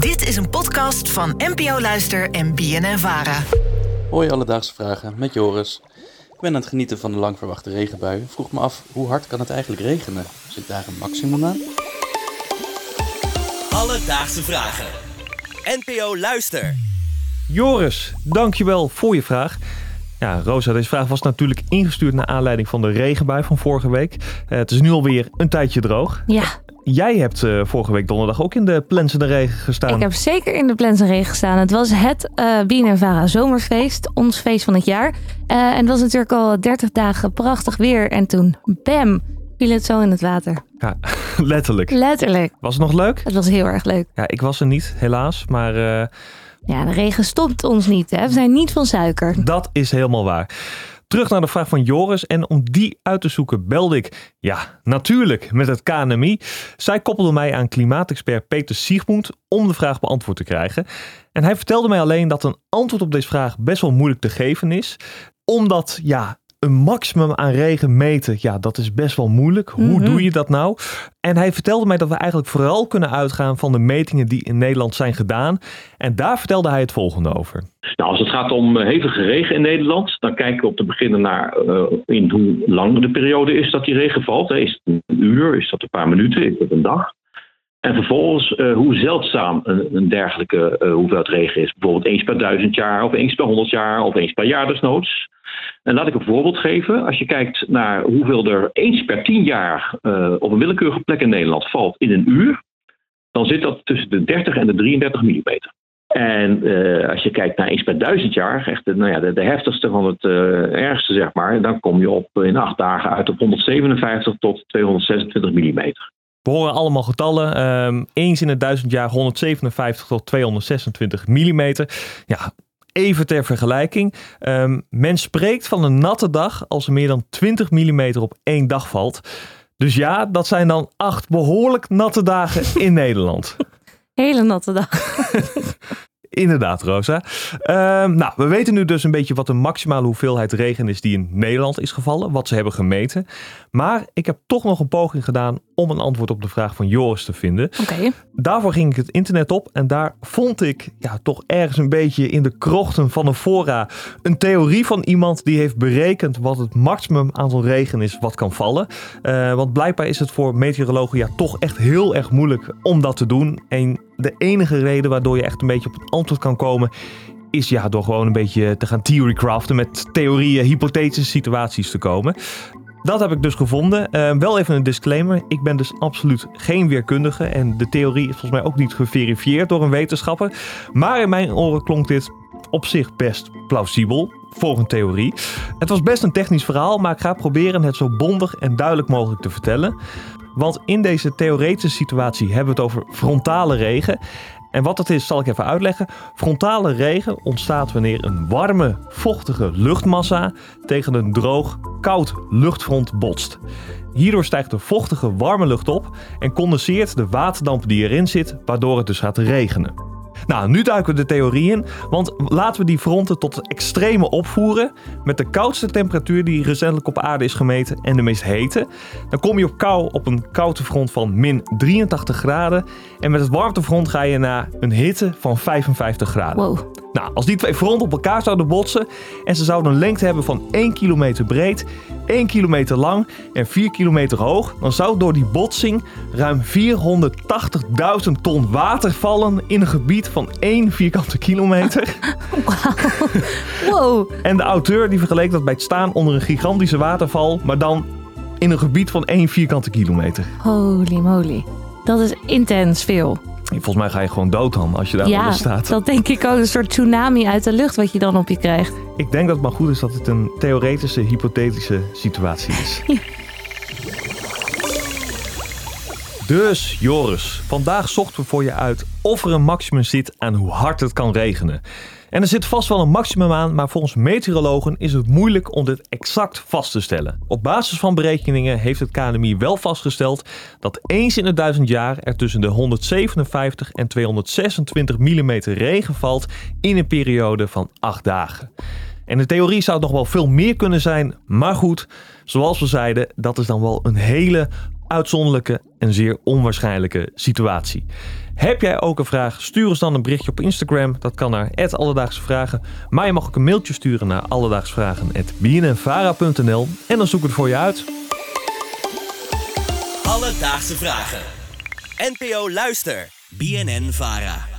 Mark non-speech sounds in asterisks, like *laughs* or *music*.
Dit is een podcast van NPO Luister en BNN Vara. Hoi Alledaagse Vragen, met Joris. Ik ben aan het genieten van de lang verwachte regenbui. Vroeg me af, hoe hard kan het eigenlijk regenen? Zit daar een maximum aan? Alledaagse Vragen. NPO Luister. Joris, dankjewel voor je vraag. Ja, Rosa, deze vraag was natuurlijk ingestuurd naar aanleiding van de regenbui van vorige week. Eh, het is nu alweer een tijdje droog. Ja, Jij hebt eh, vorige week donderdag ook in de plensende regen gestaan. ik heb zeker in de Plensenregen gestaan. Het was het BNNVARA zomerfeest, ons feest van het jaar. Eh, en het was natuurlijk al 30 dagen prachtig weer. En toen, bam, viel het zo in het water. Ja, *laughs* letterlijk. Letterlijk. Was het nog leuk? Het was heel erg leuk. Ja, ik was er niet, helaas. Maar Ja, de regen stopt ons niet. Hè? We zijn niet van suiker. dat is helemaal waar. Terug naar de vraag van Joris. En om die uit te zoeken belde ik, ja, natuurlijk, met het KNMI. Zij koppelde mij aan klimaatexpert Peter Siegmund om de vraag beantwoord te krijgen. En hij vertelde mij alleen dat een antwoord op deze vraag best wel moeilijk te geven is. Omdat, ja, een maximum aan regen meten, ja, dat is best wel moeilijk. Hoe Mhm. doe je dat nou? En hij vertelde mij dat we eigenlijk vooral kunnen uitgaan van de metingen die in Nederland zijn gedaan. En daar vertelde hij het volgende over. Nou, als het gaat om eh, hevige regen in Nederland, dan kijken we op te beginnen naar eh, in hoe lang de periode is dat die regen valt. Is het een uur, is dat een paar minuten, is dat een dag? En vervolgens eh, hoe zeldzaam een, een dergelijke eh, hoeveelheid regen is. Bijvoorbeeld eens per duizend jaar, of eens per honderd jaar, of eens per jaar desnoods. En laat ik een voorbeeld geven. Als je kijkt naar hoeveel er eens per tien jaar eh, op een willekeurige plek in Nederland valt in een uur, dan zit dat tussen de 30 en de 33 millimeter. En eh, als je kijkt naar eens per duizend jaar, echt nou ja, de, heftigste van het eh, ergste, zeg maar, dan kom je op in acht dagen uit op 157 tot 226 millimeter. We horen allemaal getallen. Ehm, eens in het duizend jaar 157 tot 226 millimeter. Ja, even ter vergelijking. Ehm, men spreekt van een natte dag als er meer dan 20 millimeter op één dag valt. Dus ja, dat zijn dan acht behoorlijk natte dagen in *laughs* Nederland. Hele natte dag. *laughs* Inderdaad, Rosa. Ehm, nou, we weten nu dus een beetje wat de maximale hoeveelheid regen is die in Nederland is gevallen, wat ze hebben gemeten. Maar ik heb toch nog een poging gedaan om een antwoord op de vraag van Joris te vinden. Oké. Daarvoor ging ik het internet op en daar vond ik ja, toch ergens een beetje in de krochten van een fora een theorie van iemand die heeft berekend wat het maximum aantal regen is wat kan vallen. Eh, want blijkbaar is het voor meteorologen ja, toch echt heel erg moeilijk om dat te doen. En de enige reden waardoor je echt een beetje op het antwoord kan komen is ja, door gewoon een beetje te gaan theorycraften met theorieën, hypothetische situaties te komen. Dat heb ik dus gevonden. Eh, wel even een disclaimer. Ik ben dus absoluut geen weerkundige. En de theorie is volgens mij ook niet geverifieerd door een wetenschapper. Maar in mijn oren klonk dit op zich best plausibel een theorie. Het was best een technisch verhaal, maar ik ga proberen het zo bondig en duidelijk mogelijk te vertellen. Want in deze theoretische situatie hebben we het over frontale regen. En wat dat is, zal ik even uitleggen. Frontale regen ontstaat wanneer een warme, vochtige luchtmassa tegen een droog, koud luchtfront botst. Hierdoor stijgt de vochtige, warme lucht op en condenseert de waterdamp die erin zit, waardoor het dus gaat regenen. Nou, nu duiken we de theorie in, want laten we die fronten tot het extreme opvoeren. Met de koudste temperatuur die recentelijk op aarde is gemeten en de meest hete. Dan kom je op kou op een koude front van min 83 graden. En met het warmtefront ga je naar een hitte van 55 graden. Wow. Nou, als die twee fronten op elkaar zouden botsen en ze zouden een lengte hebben van 1 kilometer breed, 1 kilometer lang en 4 kilometer hoog, dan zou door die botsing ruim 480.000 ton water vallen in een gebied van 1 vierkante kilometer. *laughs* Wow. En de auteur die vergeleek dat bij het staan onder een gigantische waterval, maar dan in een gebied van 1 vierkante kilometer. Holy moly. Dat is intens veel. Volgens mij ga je gewoon dood dan als je daar ja, onder staat. dat denk ik ook. Een soort tsunami uit de lucht wat je dan op je krijgt. Ik denk dat het maar goed is dat het een theoretische, hypothetische situatie is. *laughs* Dus Joris, vandaag zochten we voor je uit of er een maximum zit aan hoe hard het kan regenen. En er zit vast wel een maximum aan, maar volgens meteorologen is het moeilijk om dit exact vast te stellen. Op basis van berekeningen heeft het KNMI wel vastgesteld dat eens in het duizend jaar er tussen de 157 en 226 mm regen valt in een periode van 8 dagen. En in theorie zou nog wel veel meer kunnen zijn, maar goed, zoals we zeiden, dat is dan wel een hele uitzonderlijke en zeer onwaarschijnlijke situatie. Heb jij ook een vraag? Stuur ons dan een berichtje op Instagram. Dat kan naar Alledaagse Vragen. Maar je mag ook een mailtje sturen naar alledaagsvragen.bnnvara.nl en dan zoek ik het voor je uit. Alledaagse vragen. NPO Luister. BNN Vara.